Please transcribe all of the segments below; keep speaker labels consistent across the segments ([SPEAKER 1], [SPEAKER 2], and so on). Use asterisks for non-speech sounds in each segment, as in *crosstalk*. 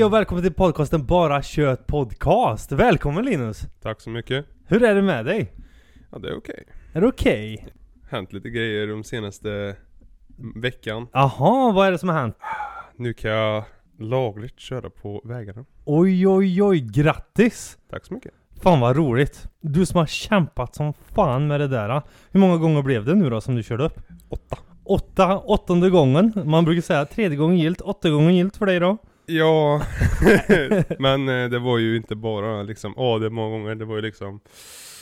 [SPEAKER 1] Hej och välkommen till podcasten Bara Kött Podcast. Välkommen Linus!
[SPEAKER 2] Tack så mycket.
[SPEAKER 1] Hur är det med dig?
[SPEAKER 2] Ja, det är okej.
[SPEAKER 1] Är det okej?
[SPEAKER 2] Hänt lite grejer de senaste veckan.
[SPEAKER 1] Jaha, vad är det som har hänt?
[SPEAKER 2] Nu kan jag lagligt köra på vägarna.
[SPEAKER 1] Oj oj oj, grattis!
[SPEAKER 2] Tack så mycket.
[SPEAKER 1] Fan vad roligt! Du som har kämpat som fan med det där. Hur många gånger blev det nu då som du körde upp?
[SPEAKER 2] Åtta.
[SPEAKER 1] Åtta, åttonde gången. Man brukar säga tredje gången gilt, åtta gånger gilt för dig då.
[SPEAKER 2] Ja, *laughs* men eh, det var ju inte bara liksom, åh det är många gånger, det var ju liksom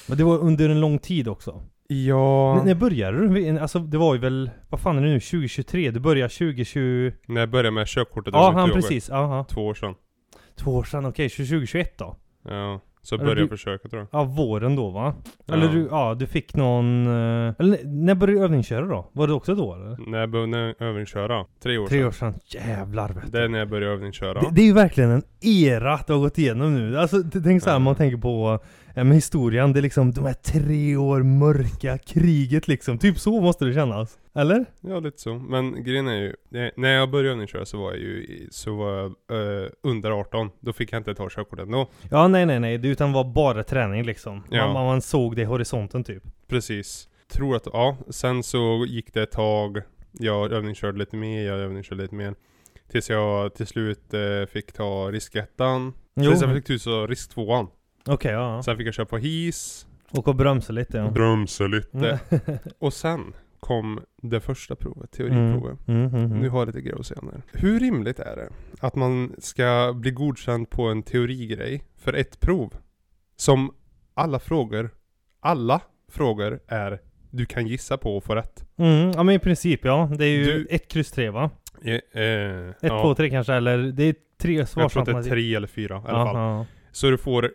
[SPEAKER 1] Men det var under en lång tid också.
[SPEAKER 2] Ja,
[SPEAKER 1] N- när började du? Alltså det var ju väl, vad fan är det nu? 2023? Du började 2020...
[SPEAKER 2] när jag började med körkortet
[SPEAKER 1] Ja, han precis. Aha.
[SPEAKER 2] Två år sedan.
[SPEAKER 1] Två år sedan, okej. 2021 då?
[SPEAKER 2] Ja, så började
[SPEAKER 1] du-
[SPEAKER 2] försöka tror jag.
[SPEAKER 1] Ja, våren då va?
[SPEAKER 2] Ja.
[SPEAKER 1] Eller du, ja, du fick någon... eh, Eller när började du övningsköra då? Var det också då eller?
[SPEAKER 2] När jag började övningsköra. Tre år
[SPEAKER 1] Tre
[SPEAKER 2] sedan.
[SPEAKER 1] år sedan. Jävlar vet
[SPEAKER 2] Det är när jag började övningsköra.
[SPEAKER 1] Det, det är ju verkligen en era att du har gått igenom nu. Alltså tänk såhär,
[SPEAKER 2] Ja.
[SPEAKER 1] man tänker på eh, med historien, det är liksom de här tre år mörka kriget liksom. Typ så måste det kännas. Eller?
[SPEAKER 2] Ja, lite så. Men grejen är ju, när jag började övningsköra så var jag ju så var jag eh, under 18. Då fick jag inte ta körkortet då.
[SPEAKER 1] Ja, nej nej nej. Det utan var bara träning liksom.
[SPEAKER 2] Ja.
[SPEAKER 1] Man, man såg det i horisonten typ.
[SPEAKER 2] Precis. Tror att, ja. Sen så gick det ett tag. Jag övningskörde lite mer, jag övningskörde lite mer. Tills jag till slut eh, fick ta riskettan. Tills jag fick ta risktvåan.
[SPEAKER 1] Okej, ja. ja.
[SPEAKER 2] Sen fick jag köra på his.
[SPEAKER 1] Och och bromsa lite ja.
[SPEAKER 2] Bromsa lite.
[SPEAKER 1] Mm. *laughs*
[SPEAKER 2] Och sen kom det första provet, teoriprovet.
[SPEAKER 1] Mm, mm, mm.
[SPEAKER 2] Nu har jag lite grejer att säga nu. Hur rimligt är det att man ska bli godkänd på en teorigrej för ett prov? Som alla frågor, alla frågor är du kan gissa på och få rätt.
[SPEAKER 1] Mm, ja men i princip ja. Det är ju
[SPEAKER 2] Du-
[SPEAKER 1] ett kryss tre va?
[SPEAKER 2] Eh, eh,
[SPEAKER 1] Ett,
[SPEAKER 2] ja,
[SPEAKER 1] två, tre kanske, eller det är tre
[SPEAKER 2] Jag tror att det är tre eller fyra i alla fall.
[SPEAKER 1] Aha.
[SPEAKER 2] Så du får,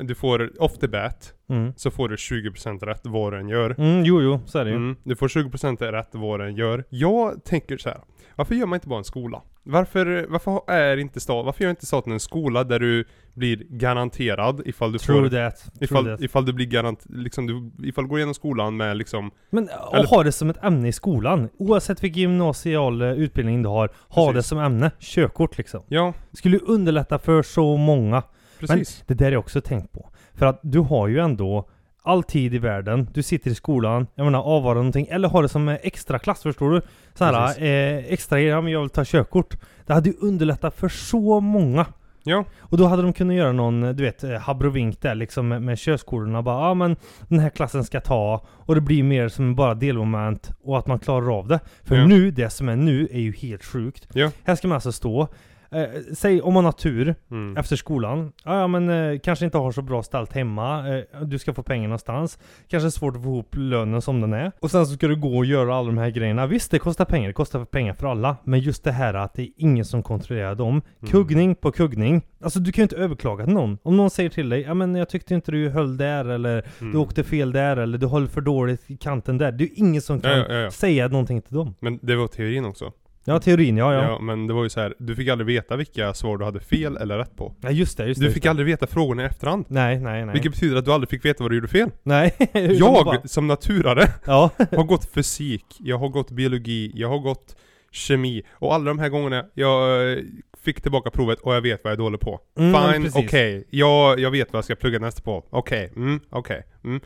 [SPEAKER 2] du får off the bat,
[SPEAKER 1] Mm.
[SPEAKER 2] så får du 20% rätt vad du än gör.
[SPEAKER 1] Mm, jo, jo, så är det ju.
[SPEAKER 2] Mm, du får 20% rätt vad du än gör. Jag tänker så här. Varför gör man inte bara en skola? Varför, varför är inte stat, varför gör inte staten en skola där du blir garanterad ifall du
[SPEAKER 1] True
[SPEAKER 2] får
[SPEAKER 1] that. True
[SPEAKER 2] Ifall,
[SPEAKER 1] that.
[SPEAKER 2] ifall du blir garant, liksom du, ifall du går igenom skolan med liksom
[SPEAKER 1] Men
[SPEAKER 2] eller-
[SPEAKER 1] och ha det som ett ämne i skolan. Oavsett vilken gymnasial eh, utbildning du har, ha
[SPEAKER 2] Precis.
[SPEAKER 1] det som ämne. Körkort liksom.
[SPEAKER 2] Ja,
[SPEAKER 1] Skulle underlätta för så många.
[SPEAKER 2] Precis.
[SPEAKER 1] Men det där är också tänkt på. För att du har ju ändå all tid i världen, du sitter i skolan, jag menar avvara någonting, eller ha det som extra klass förstår du? Så här,
[SPEAKER 2] Precis.
[SPEAKER 1] eh, extra, ja men jag vill ta körkort. Det hade ju underlättat för så många.
[SPEAKER 2] Ja,
[SPEAKER 1] Och då hade de kunnat göra någon, du vet, eh, habrovink där liksom med, med körskolorna. Bara, ja men den här klassen ska ta, och det blir mer som bara delmoment, och att man klarar av det. För
[SPEAKER 2] Ja.
[SPEAKER 1] nu, det som är nu, är ju helt sjukt.
[SPEAKER 2] Ja.
[SPEAKER 1] Här ska man alltså stå, eh, säg om man har tur,
[SPEAKER 2] mm.
[SPEAKER 1] efter skolan. Ja, ja men eh, kanske inte har så bra ställt hemma. Eh, du ska få pengar någonstans. Kanske svårt att få ihop lönen som den är. Och sen så ska du gå och göra alla de här grejerna. Visst, det kostar pengar. Det kostar pengar för alla. Men just det här att det är ingen som kontrollerar dem.
[SPEAKER 2] Mm.
[SPEAKER 1] Kuggning på kuggning. Alltså du kan ju inte överklaga till någon. Om någon säger till dig, ja men jag tyckte inte du höll där eller
[SPEAKER 2] Mm.
[SPEAKER 1] du åkte fel där eller du höll för dåligt i kanten där. Det är ju ingen som kan
[SPEAKER 2] ja, ja, ja.
[SPEAKER 1] säga någonting till dem.
[SPEAKER 2] Men det var teorin också.
[SPEAKER 1] Ja, teorin, ja
[SPEAKER 2] Ja.
[SPEAKER 1] ja.
[SPEAKER 2] men det var ju så här. du fick aldrig veta vilka svar du hade fel eller rätt på.
[SPEAKER 1] Ja, just det, just det.
[SPEAKER 2] Du
[SPEAKER 1] just
[SPEAKER 2] fick
[SPEAKER 1] det.
[SPEAKER 2] aldrig veta frågorna i efterhand.
[SPEAKER 1] Nej, nej, nej.
[SPEAKER 2] Vilket betyder att du aldrig fick veta vad du gjorde fel.
[SPEAKER 1] Nej. *laughs*
[SPEAKER 2] Jag,
[SPEAKER 1] bara-
[SPEAKER 2] som naturare, *laughs*
[SPEAKER 1] Ja. *laughs*
[SPEAKER 2] har gått fysik, jag har gått biologi, jag har gått kemi. Och alla de här gångerna jag eh, fick tillbaka provet och jag vet vad jag är dålig på.
[SPEAKER 1] Mm,
[SPEAKER 2] Fine, okej. Jag, jag vet vad jag ska plugga nästa på. Okej, mm, okej. Mm.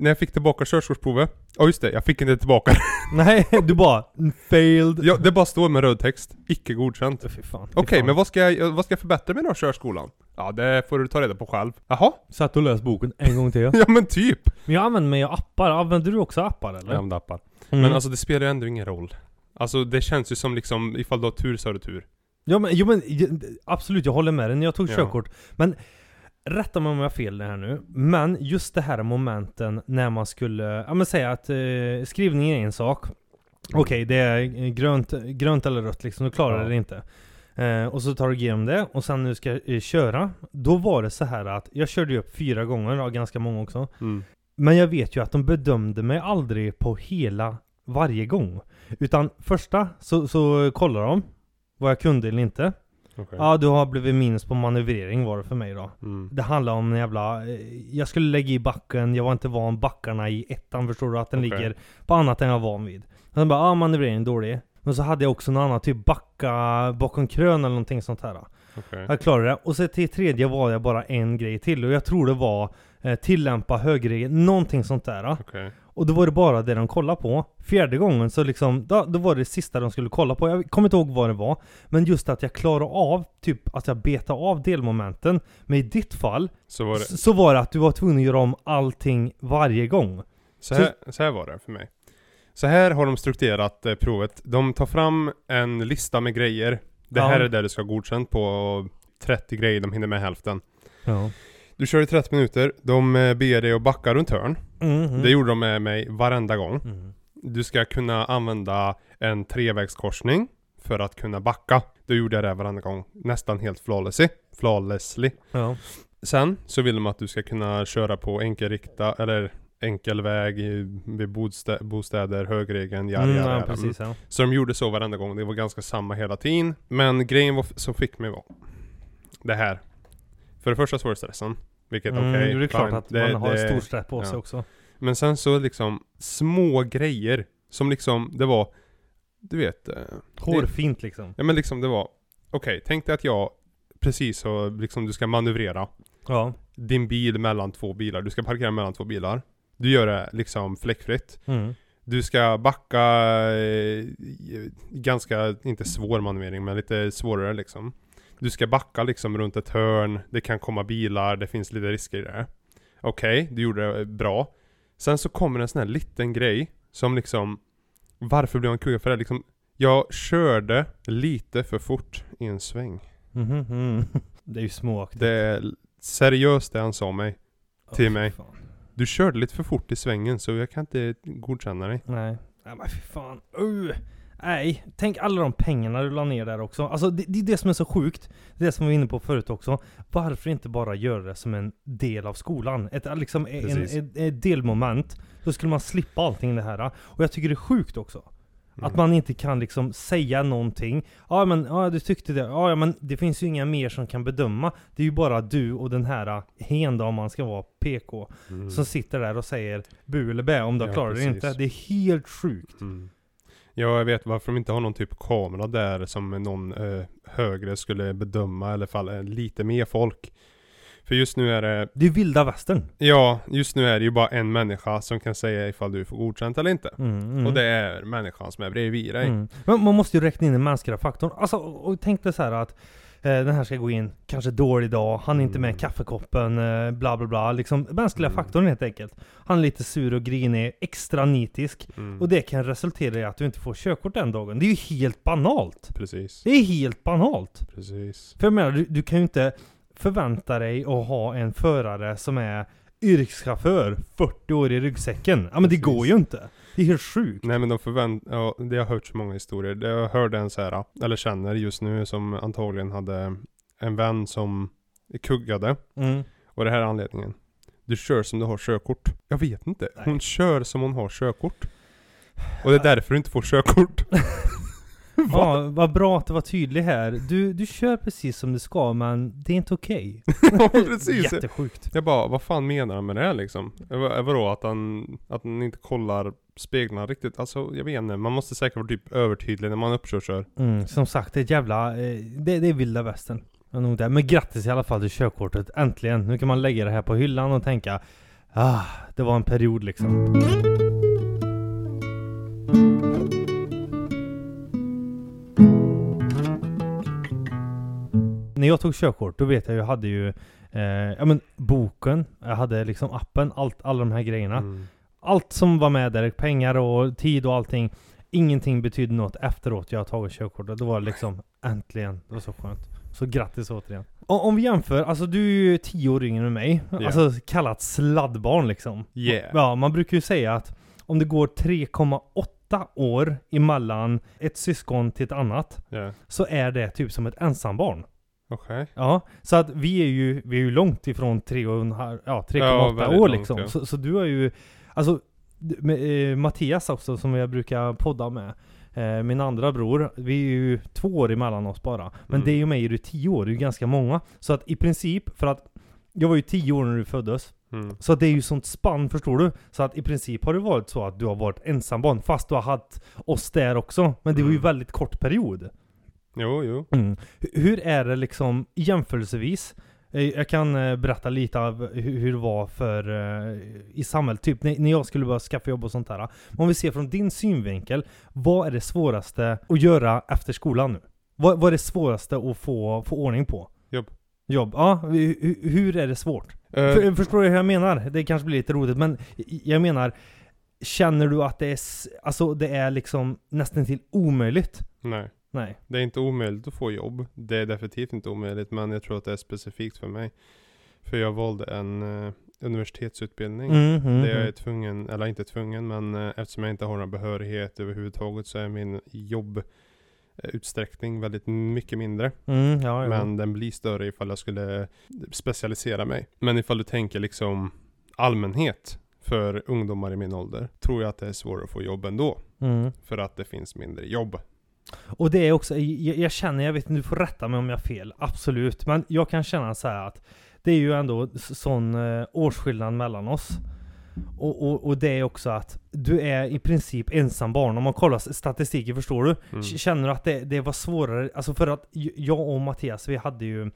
[SPEAKER 2] När jag fick tillbaka körkortsprovet, ja just det, jag fick inte tillbaka *laughs*
[SPEAKER 1] Nej, du bara failed.
[SPEAKER 2] ja, Det bara står med röd text, icke godkänt.
[SPEAKER 1] Fy fan.
[SPEAKER 2] Okej,
[SPEAKER 1] fan.
[SPEAKER 2] men vad ska, jag, vad ska jag förbättra med då körskolan? Ja, det får du ta reda på själv. Jaha?
[SPEAKER 1] Satt och läs boken en gång till. *laughs*
[SPEAKER 2] Ja men typ!
[SPEAKER 1] Men jag använder mig av appar. Använder du också appar eller?
[SPEAKER 2] Jag använder appar.
[SPEAKER 1] Mm.
[SPEAKER 2] Men alltså det spelar ju ändå ingen roll. Alltså det känns ju som liksom, ifall du har tur så har du tur.
[SPEAKER 1] Ja men, jo, men absolut, jag håller med dig när jag tog
[SPEAKER 2] Ja.
[SPEAKER 1] körkort. Men Rätta mig om jag har fel det här nu, men just det här momenten när man skulle, ja men säga att eh, skrivning är en sak. Okej, det är grönt, grönt eller rött liksom, du klarar
[SPEAKER 2] Ja.
[SPEAKER 1] det inte. Eh, och så tar du igenom det, och sen nu ska eh, köra. Då var det så här att, jag körde ju upp fyra gånger, ja, ganska många också.
[SPEAKER 2] Mm.
[SPEAKER 1] Men jag vet ju att de bedömde mig aldrig på hela varje gång. Utan första så, så kollar de vad jag kunde eller inte.
[SPEAKER 2] Okej.
[SPEAKER 1] Ja, du har blivit minus på manövrering var det för mig då.
[SPEAKER 2] Mm.
[SPEAKER 1] Det handlar om en jävla... eh, Jag skulle lägga i backen, jag var inte van backarna i ettan förstår du, att den
[SPEAKER 2] Okej.
[SPEAKER 1] ligger på annat än jag var van vid. Sen bara, ja manövrering dålig. Men så hade jag också något annat, typ backa bakom krön eller någonting sånt här.
[SPEAKER 2] Okej.
[SPEAKER 1] Jag klarade det. Och så till tredje var jag bara en grej till. Och jag tror det var eh, tillämpa högerregel, någonting sånt där.
[SPEAKER 2] Okej.
[SPEAKER 1] Och då var det bara det de kollade på. Fjärde gången så liksom, då, då var det sista de skulle kolla på. Jag kommer inte ihåg vad det var. Men just att jag klarade av, typ att jag betade av delmomenten. Men i ditt fall,
[SPEAKER 2] Så var det.
[SPEAKER 1] så var det att du var tvungen att göra om allting varje gång.
[SPEAKER 2] Så här, så här var det för mig. Så här har de strukturerat eh, provet. De tar fram en lista med grejer. Det
[SPEAKER 1] Ja.
[SPEAKER 2] här är det du ska ha godkänt på och 30 grejer, de hinner med hälften.
[SPEAKER 1] Ja.
[SPEAKER 2] Du kör i 30 minuter, de eh, ber dig att backa runt hörn.
[SPEAKER 1] Mm,
[SPEAKER 2] Det gjorde de med mig varenda gång.
[SPEAKER 1] mm.
[SPEAKER 2] Du ska kunna använda en trevägskorsning för att kunna backa. Då gjorde jag det varenda gång. Nästan helt flawlessly. flawlessly.
[SPEAKER 1] Ja.
[SPEAKER 2] Sen så vill de att du ska kunna köra på enkelrikta, eller enkel väg i- vid bodstä- bostäder, högerregeln, jari,
[SPEAKER 1] Mm, ja, precis ja.
[SPEAKER 2] Så de gjorde så varenda gång. Det var ganska samma hela tiden. Men grejen var, som fick mig var det här. För det första så var det stressen. Vilket
[SPEAKER 1] Mm,
[SPEAKER 2] okej,
[SPEAKER 1] det är klart
[SPEAKER 2] fine.
[SPEAKER 1] att
[SPEAKER 2] Det-
[SPEAKER 1] man har
[SPEAKER 2] det-
[SPEAKER 1] stor stress på
[SPEAKER 2] ja.
[SPEAKER 1] sig också.
[SPEAKER 2] Men sen så liksom små grejer som liksom, det var, du vet. eh,
[SPEAKER 1] Hårfint liksom.
[SPEAKER 2] Ja men liksom det var, okej, tänk dig att jag precis så liksom du ska manövrera
[SPEAKER 1] Ja.
[SPEAKER 2] din bil mellan två bilar. Du ska parkera mellan två bilar. Du gör det liksom fläckfritt.
[SPEAKER 1] Mm.
[SPEAKER 2] Du ska backa eh, ganska, inte svår manövrering men lite svårare liksom. Du ska backa liksom runt ett hörn, det kan komma bilar, det finns lite risker i det. Okej, du gjorde det bra. Sen så kommer en sån här liten grej som liksom Varför blev han kuggad för det? Liksom, jag körde lite för fort i en sväng.
[SPEAKER 1] Mm. *laughs* Det är ju småaktigt.
[SPEAKER 2] Det är seriöst det han sa mig. till
[SPEAKER 1] fy
[SPEAKER 2] mig.
[SPEAKER 1] fan.
[SPEAKER 2] Du körde lite för fort i svängen så jag kan inte godkänna dig.
[SPEAKER 1] Nej. Nej men fy fan. Uh. Nej, tänk alla de pengarna du la ner där också. Alltså det, det är det som är så sjukt. Det är det som vi var inne på förut också. Varför inte bara göra det som en del av skolan? Ett, liksom, en, ett, ett delmoment. Då skulle man slippa allting det här. Och jag tycker det är sjukt också.
[SPEAKER 2] Mm.
[SPEAKER 1] Att man inte kan liksom säga någonting. Ja men, ja du tyckte det. Ja men det finns ju inga mer som kan bedöma. Det är ju bara du och den här hen då om man ska vara PK.
[SPEAKER 2] Mm.
[SPEAKER 1] Som sitter där och säger bu eller bä om du
[SPEAKER 2] Ja,
[SPEAKER 1] klarat det
[SPEAKER 2] precis.
[SPEAKER 1] inte. Det är helt sjukt.
[SPEAKER 2] Mm. Ja, jag vet varför de inte har någon typ kamera där som någon eh, högre skulle bedöma, eller fall eh, lite mer folk. För just nu är det,
[SPEAKER 1] Det är vilda västern.
[SPEAKER 2] ja, just nu är det ju bara en människa som kan säga ifall du får godkänt eller inte.
[SPEAKER 1] Mm, mm.
[SPEAKER 2] Och det är människan som är bredvid dig.
[SPEAKER 1] Mm. Men man måste ju räkna in den mänskliga faktorn. Alltså, och tänk dig så här att den här ska gå in, kanske dålig dag, han är inte med
[SPEAKER 2] Mm.
[SPEAKER 1] kaffekoppen, eh, bla bla bla. Liksom mänskliga
[SPEAKER 2] Mm.
[SPEAKER 1] faktorn helt enkelt. Han är lite sur och grinig, extra nitisk.
[SPEAKER 2] Mm.
[SPEAKER 1] Och det kan resultera i att du inte får körkort den dagen. Det är ju helt banalt.
[SPEAKER 2] Precis.
[SPEAKER 1] Det är helt banalt.
[SPEAKER 2] Precis.
[SPEAKER 1] För jag menar, du, du kan ju inte förvänta dig att ha en förare som är yrkeschaufför, 40 år i ryggsäcken. Ja men det
[SPEAKER 2] Precis.
[SPEAKER 1] går ju inte. Det är helt sjukt.
[SPEAKER 2] Nej men de förvänt... Ja, det har hört så många historier. Jag hörde en så här, eller känner just nu, som antagligen hade en vän som kuggade.
[SPEAKER 1] Mm.
[SPEAKER 2] Och det här är anledningen. Du kör som du har körkort. Jag vet inte.
[SPEAKER 1] Nej.
[SPEAKER 2] Hon kör som hon har körkort. Och det är därför du inte får körkort. *laughs* *laughs*
[SPEAKER 1] Ja, vad bra att du var tydlig här. Du, du kör precis som du ska, men det är inte okej. *laughs*
[SPEAKER 2] ja, precis.
[SPEAKER 1] Jättesjukt.
[SPEAKER 2] Jag bara, vad fan menar han med det här liksom? Vad- Vadå, att han, att han inte kollar speglarna riktigt? Alltså, jag vet inte. Man måste säkert vara typ övertydlig när man uppkör kör.
[SPEAKER 1] Mm, som sagt, det är ett jävla... Eh, det, det är vilda västern. Nog. Men grattis i alla fall till körkortet. Äntligen! Nu kan man lägga det här på hyllan och tänka Ah, det var en period liksom. När jag tog körkort, då vet jag jag hade ju eh, ja men boken, jag hade liksom appen, allt, alla de här grejerna.
[SPEAKER 2] Mm.
[SPEAKER 1] Allt som var med där, pengar och tid och allting. Ingenting betydde något efteråt jag tagit körkortet. Då var det liksom äntligen. Det var så skönt. Så grattis återigen. O- om vi jämför, alltså du är ju 10 år yngre än mig.
[SPEAKER 2] Ja.
[SPEAKER 1] Alltså kallat sladdbarn liksom.
[SPEAKER 2] Yeah.
[SPEAKER 1] Ja, man brukar ju säga att om det går 3,8 år emellan ett syskon till ett annat.
[SPEAKER 2] Ja.
[SPEAKER 1] Så är det typ som ett ensambarn.
[SPEAKER 2] Okej.
[SPEAKER 1] Ja, så att vi är ju, vi är ju långt ifrån 3,5 ja, 3,8
[SPEAKER 2] Ja,
[SPEAKER 1] år
[SPEAKER 2] långt,
[SPEAKER 1] liksom.
[SPEAKER 2] ja.
[SPEAKER 1] Så, så du har ju, alltså med, eh, Mattias också som jag brukar podda med. Eh, min andra bror, vi är ju två år emellan oss bara. Men
[SPEAKER 2] Mm.
[SPEAKER 1] det är ju mig är du tio år, det är ju ganska många. Så att i princip, för att jag var ju tio år när du föddes.
[SPEAKER 2] Mm.
[SPEAKER 1] Så det är ju sånt spann, förstår du? Så att i princip har det varit så att du har varit ensambarn, fast du har haft oss där också. Men det var ju
[SPEAKER 2] Mm.
[SPEAKER 1] väldigt kort period.
[SPEAKER 2] Jo, jo.
[SPEAKER 1] Mm. Hu- Hur är det liksom jämförelsevis? Eh, Jag kan eh, berätta lite av hu- hur det var för eh, i samhället, typ när jag skulle börja skaffa jobb och sånt där. Om vi ser från din synvinkel, vad är det svåraste att göra efter skolan nu? Vad, vad är det svåraste att få, få ordning på?
[SPEAKER 2] Jobb.
[SPEAKER 1] Jobb, ja. hu- hu- Hur är det svårt?
[SPEAKER 2] Eh,
[SPEAKER 1] För, förstår du hur jag menar? Det kanske blir lite roligt, men jag menar Känner du att det är, alltså det är liksom nästan till omöjligt?
[SPEAKER 2] nej.
[SPEAKER 1] Nej.
[SPEAKER 2] Det är inte omöjligt att få jobb. Det är definitivt inte omöjligt, men jag tror att det är specifikt för mig. För jag valde en eh, universitetsutbildning.
[SPEAKER 1] Mm, mm,
[SPEAKER 2] Det jag är
[SPEAKER 1] mm.
[SPEAKER 2] tvungen, eller inte tvungen, men eh, eftersom jag inte har någon behörighet överhuvudtaget så är min jobbutsträckning väldigt mycket mindre.
[SPEAKER 1] Mm, ja, ja.
[SPEAKER 2] Men den blir större ifall jag skulle specialisera mig. Men ifall du tänker liksom allmänhet för ungdomar i min ålder, tror jag att det är svårare att få jobb ändå.
[SPEAKER 1] Mm.
[SPEAKER 2] För att det finns mindre jobb.
[SPEAKER 1] Och det är också, jag, jag känner, jag vet inte, du får rätta mig om jag har fel, absolut. Men jag kan känna så här att det är ju ändå sån eh, årsskillnad mellan oss. Och, och, och det är också att du är i princip ensam barn. Om man kollar statistiken, förstår du?
[SPEAKER 2] Mm.
[SPEAKER 1] Känner du att det, det var svårare? Alltså för att jag och Mattias, vi hade ju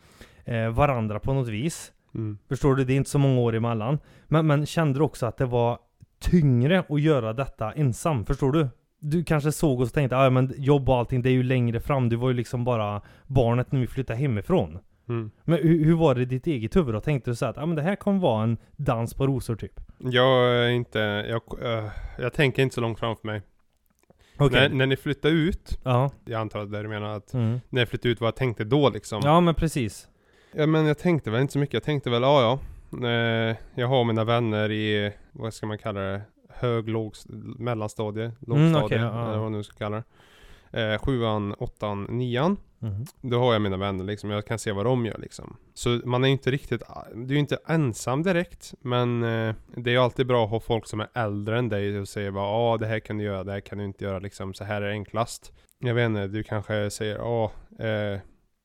[SPEAKER 1] eh, varandra på något vis.
[SPEAKER 2] Mm.
[SPEAKER 1] Förstår du? Det är inte så många år emellan. Men, men kände du också att det var tyngre att göra detta ensam? Förstår du? Du kanske såg och tänkte, ja men jobb och allting, det är ju längre fram. Du var ju liksom bara barnet när vi flyttade hemifrån.
[SPEAKER 2] Mm.
[SPEAKER 1] Men hur, hur var det i ditt eget huvud då? Tänkte du så att, ja men det här kommer vara en dans på rosor typ?
[SPEAKER 2] Jag är inte, jag, eh, jag tänker inte så långt framför mig.
[SPEAKER 1] Okej.
[SPEAKER 2] När, när ni flyttar ut,
[SPEAKER 1] Ja.
[SPEAKER 2] jag antar att det du menar att
[SPEAKER 1] Mm.
[SPEAKER 2] när jag flyttade ut vad jag tänkte då liksom.
[SPEAKER 1] Ja men precis.
[SPEAKER 2] Ja men jag tänkte väl inte så mycket. Jag tänkte väl, ja ja. Eh, jag har mina vänner i, vad ska man kalla det? Hög, låg, mellanstadie, lågstadie,
[SPEAKER 1] okej, ja, ja.
[SPEAKER 2] eller vad man nu ska kalla det. Eh, sjuan, åttan, nian.
[SPEAKER 1] Mm.
[SPEAKER 2] Då har jag mina vänner liksom, jag kan se vad de gör liksom. Så man är ju inte riktigt, du är ju inte ensam direkt, men eh, det är ju alltid bra att ha folk som är äldre än dig och säger bara ja det här kan du göra, det här kan du inte göra liksom, så här är det enklast. Jag vet inte, du kanske säger ja, eh,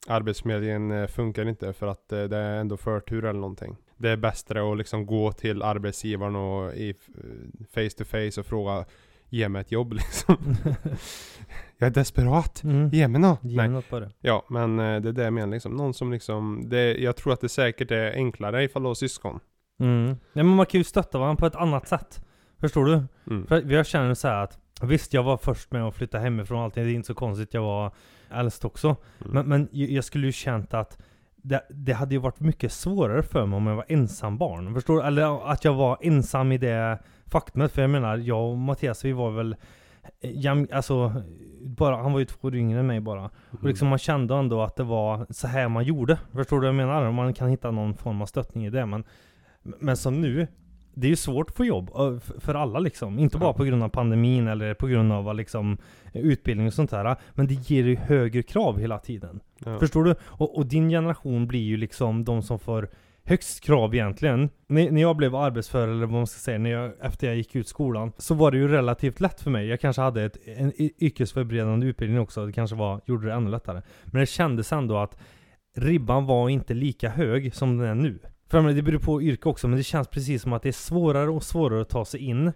[SPEAKER 2] arbetsförmedlingen eh, funkar inte för att eh, det är ändå förtur eller någonting. Det är bättre att liksom gå till arbetsgivaren och i face to face och fråga Ge mig ett jobb *laughs* liksom. jag är desperat.
[SPEAKER 1] Mm.
[SPEAKER 2] Ge mig något.
[SPEAKER 1] Ge mig något på det.
[SPEAKER 2] Ja, men eh, det är det jag menar liksom. Någon som liksom, det, jag tror att det säkert är enklare ifall du har syskon.
[SPEAKER 1] Mm. Nej men man kan ju stötta varandra på ett annat sätt. Förstår du?
[SPEAKER 2] Mm.
[SPEAKER 1] För jag känner så här att Visst, jag var först med att flytta hemifrån och allting. Det är inte så konstigt. Jag var äldst också.
[SPEAKER 2] Mm.
[SPEAKER 1] Men, men jag skulle ju känt att det, det hade ju varit mycket svårare för mig om jag var ensam barn. Förstår? Eller att jag var ensam i det faktumet. För jag menar, jag och Mattias vi var väl eh, jäm, alltså, bara, han var ju två år yngre än mig bara.
[SPEAKER 2] Mm.
[SPEAKER 1] Och liksom man kände ändå att det var så här man gjorde. Förstår du vad jag menar? Man kan hitta någon form av stöttning i det. Men, men som nu, det är ju svårt att få jobb för alla liksom. Inte bara på grund av pandemin eller på grund av liksom utbildning och sånt där. Men det ger ju högre krav hela tiden.
[SPEAKER 2] ja.
[SPEAKER 1] Förstår du? Och, och din generation blir ju liksom de som får högst krav egentligen. När, när jag blev arbetsför, eller vad man ska säga, när jag, efter jag gick ut skolan, så var det ju relativt lätt för mig. Jag kanske hade ett, en yrkesförberedande utbildning också, det kanske var, gjorde det ännu lättare. Men det kändes ändå att ribban var inte lika hög som den är nu. För menar, det beror på yrke också, men det känns precis som att det är svårare och svårare att ta sig in.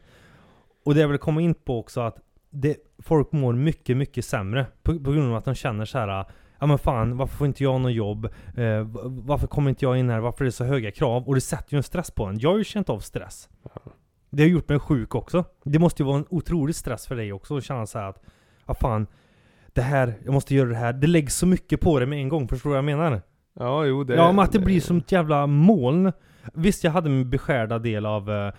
[SPEAKER 1] Och det jag vill komma in på också att det, folk mår mycket, mycket sämre på, på grund av att de känner så här. Ah, ja men fan, varför får inte jag något jobb? Eh, varför kommer inte jag in här? Varför är det så höga krav? Och det sätter ju en stress på en. Jag har ju känt av stress. Det har gjort mig sjuk också. Det måste ju vara en otrolig stress för dig också att känna så här att Ja fan, det här, jag måste göra det här. Det läggs så mycket på det med en gång, förstår du vad jag menar?
[SPEAKER 2] Ja, jo det
[SPEAKER 1] ja, men att det blir som ett jävla moln. Visst, jag hade min beskärda del av eh,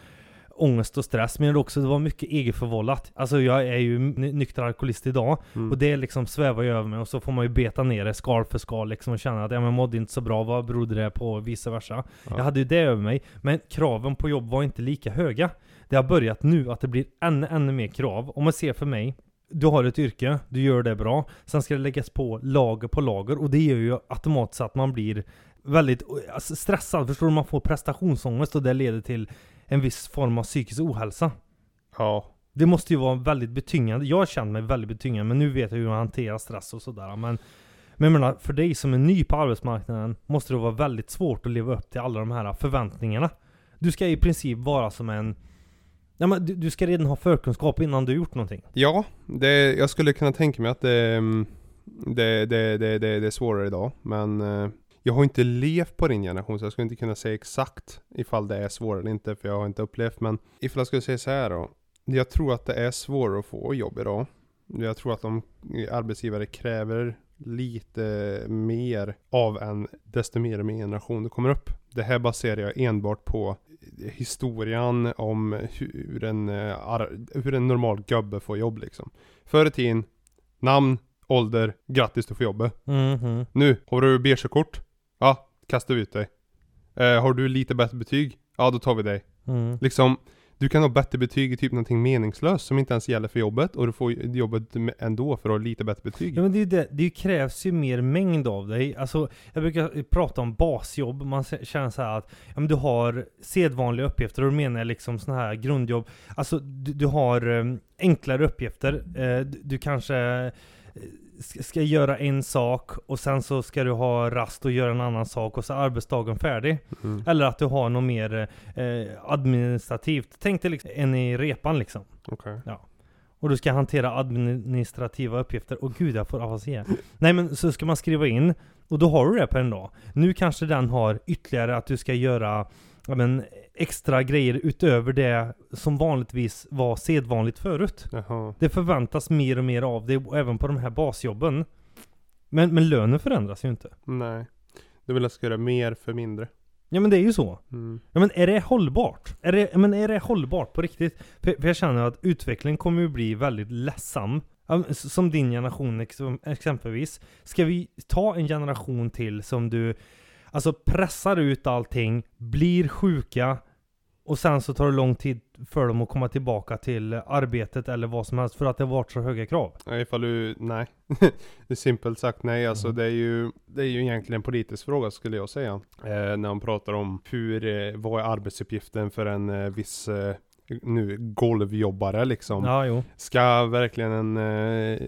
[SPEAKER 1] ångest och stress, men det, också, det var mycket egenförvållat. Alltså jag är ju ny- nykter alkoholist idag,
[SPEAKER 2] Mm.
[SPEAKER 1] och det liksom svävar ju över mig, och så får man ju beta ner det skal för skal liksom, och känna att ja, men jag mådde inte så bra, vad berodde det på? Och vice versa.
[SPEAKER 2] Ja.
[SPEAKER 1] Jag hade ju det över mig, men kraven på jobb var inte lika höga. Det har börjat nu att det blir ännu, ännu mer krav. Om man ser för mig, du har ett yrke, du gör det bra, sen ska det läggas på lager på lager, och det gör ju automatiskt att man blir väldigt alltså, stressad, förstår du? Man får prestationsångest och det leder till en viss form av psykisk ohälsa.
[SPEAKER 2] Ja.
[SPEAKER 1] Det måste ju vara väldigt betyngande. Jag känt mig väldigt betyngande, men nu vet jag hur man hanterar stress och sådär. Men, men jag menar, för dig som är ny på arbetsmarknaden måste det vara väldigt svårt att leva upp till alla de här förväntningarna. Du ska i princip vara som en Nej, men du, du ska redan ha förkunskap innan du gjort någonting.
[SPEAKER 2] Ja, det, jag skulle kunna tänka mig att det, mm, det, det, det, det, det är svårare idag. Men eh, jag har inte levt på din generation så jag skulle inte kunna säga exakt ifall det är svårare eller inte för jag har inte upplevt. Men ifall jag skulle säga så här då. Jag tror att det är svårare att få jobb idag. Jag tror att de eh, arbetsgivare kräver lite mer av en desto mer min generation det kommer upp. Det här baserar jag enbart på historien om hur en, eh, hur en normal gubbe får jobb liksom. Förr i tiden, namn, ålder, grattis du får jobbet.
[SPEAKER 1] Mhm.
[SPEAKER 2] Nu, har du B-körkort? Ja, kastar vi ut dig. Eh, har du lite bättre betyg? Ja, då tar vi dig.
[SPEAKER 1] Mm.
[SPEAKER 2] Liksom, du kan ha bättre betyg i typ någonting meningslöst som inte ens gäller för jobbet och du får jobbet ändå för att ha lite bättre betyg.
[SPEAKER 1] Ja men det, är ju det, det krävs ju mer mängd av dig. Alltså, jag brukar prata om basjobb. Man känner så här att ja, men du har sedvanliga uppgifter och då menar jag liksom sådana här grundjobb. Alltså du, du har um, enklare uppgifter. Eh, du, du kanske eh, ska, göra en sak och sen så ska du ha rast och göra en annan sak och så är arbetsdagen färdig.
[SPEAKER 2] Mm.
[SPEAKER 1] Eller att du har något mer eh, administrativt. Tänk dig liksom en i repan liksom.
[SPEAKER 2] Okej.
[SPEAKER 1] Och du ska hantera administrativa uppgifter. Och gud, jag får afasi. Nej men så ska man skriva in. Och då har du det på en dag. Nu kanske den har ytterligare att du ska göra ja, men, extra grejer utöver det som vanligtvis var sedvanligt förut.
[SPEAKER 2] Jaha.
[SPEAKER 1] Det förväntas mer och mer av det, även på de här basjobben. Men, men lönen förändras ju inte.
[SPEAKER 2] Nej. Du vill att jag ska göra mer för mindre.
[SPEAKER 1] Ja men det är ju så.
[SPEAKER 2] Mm.
[SPEAKER 1] Ja men är det hållbart? Är det, men är det hållbart på riktigt? För, för jag känner att utvecklingen kommer ju bli väldigt ledsam. Som din generation ex exempelvis. Ska vi ta en generation till som du Alltså pressar ut allting, blir sjuka och sen så tar det lång tid för dem att komma tillbaka till arbetet eller vad som helst för att det har varit så höga krav.
[SPEAKER 2] Nej, ifall du, nej. det *laughs* är simpelt sagt nej. Alltså
[SPEAKER 1] Mm.
[SPEAKER 2] det är ju, det är ju egentligen en politisk fråga skulle jag säga. Eh, när man pratar om hur, eh, vad är arbetsuppgiften för en eh, viss eh, nu golvjobbare liksom.
[SPEAKER 1] Ja, jo.
[SPEAKER 2] Ska verkligen en eh,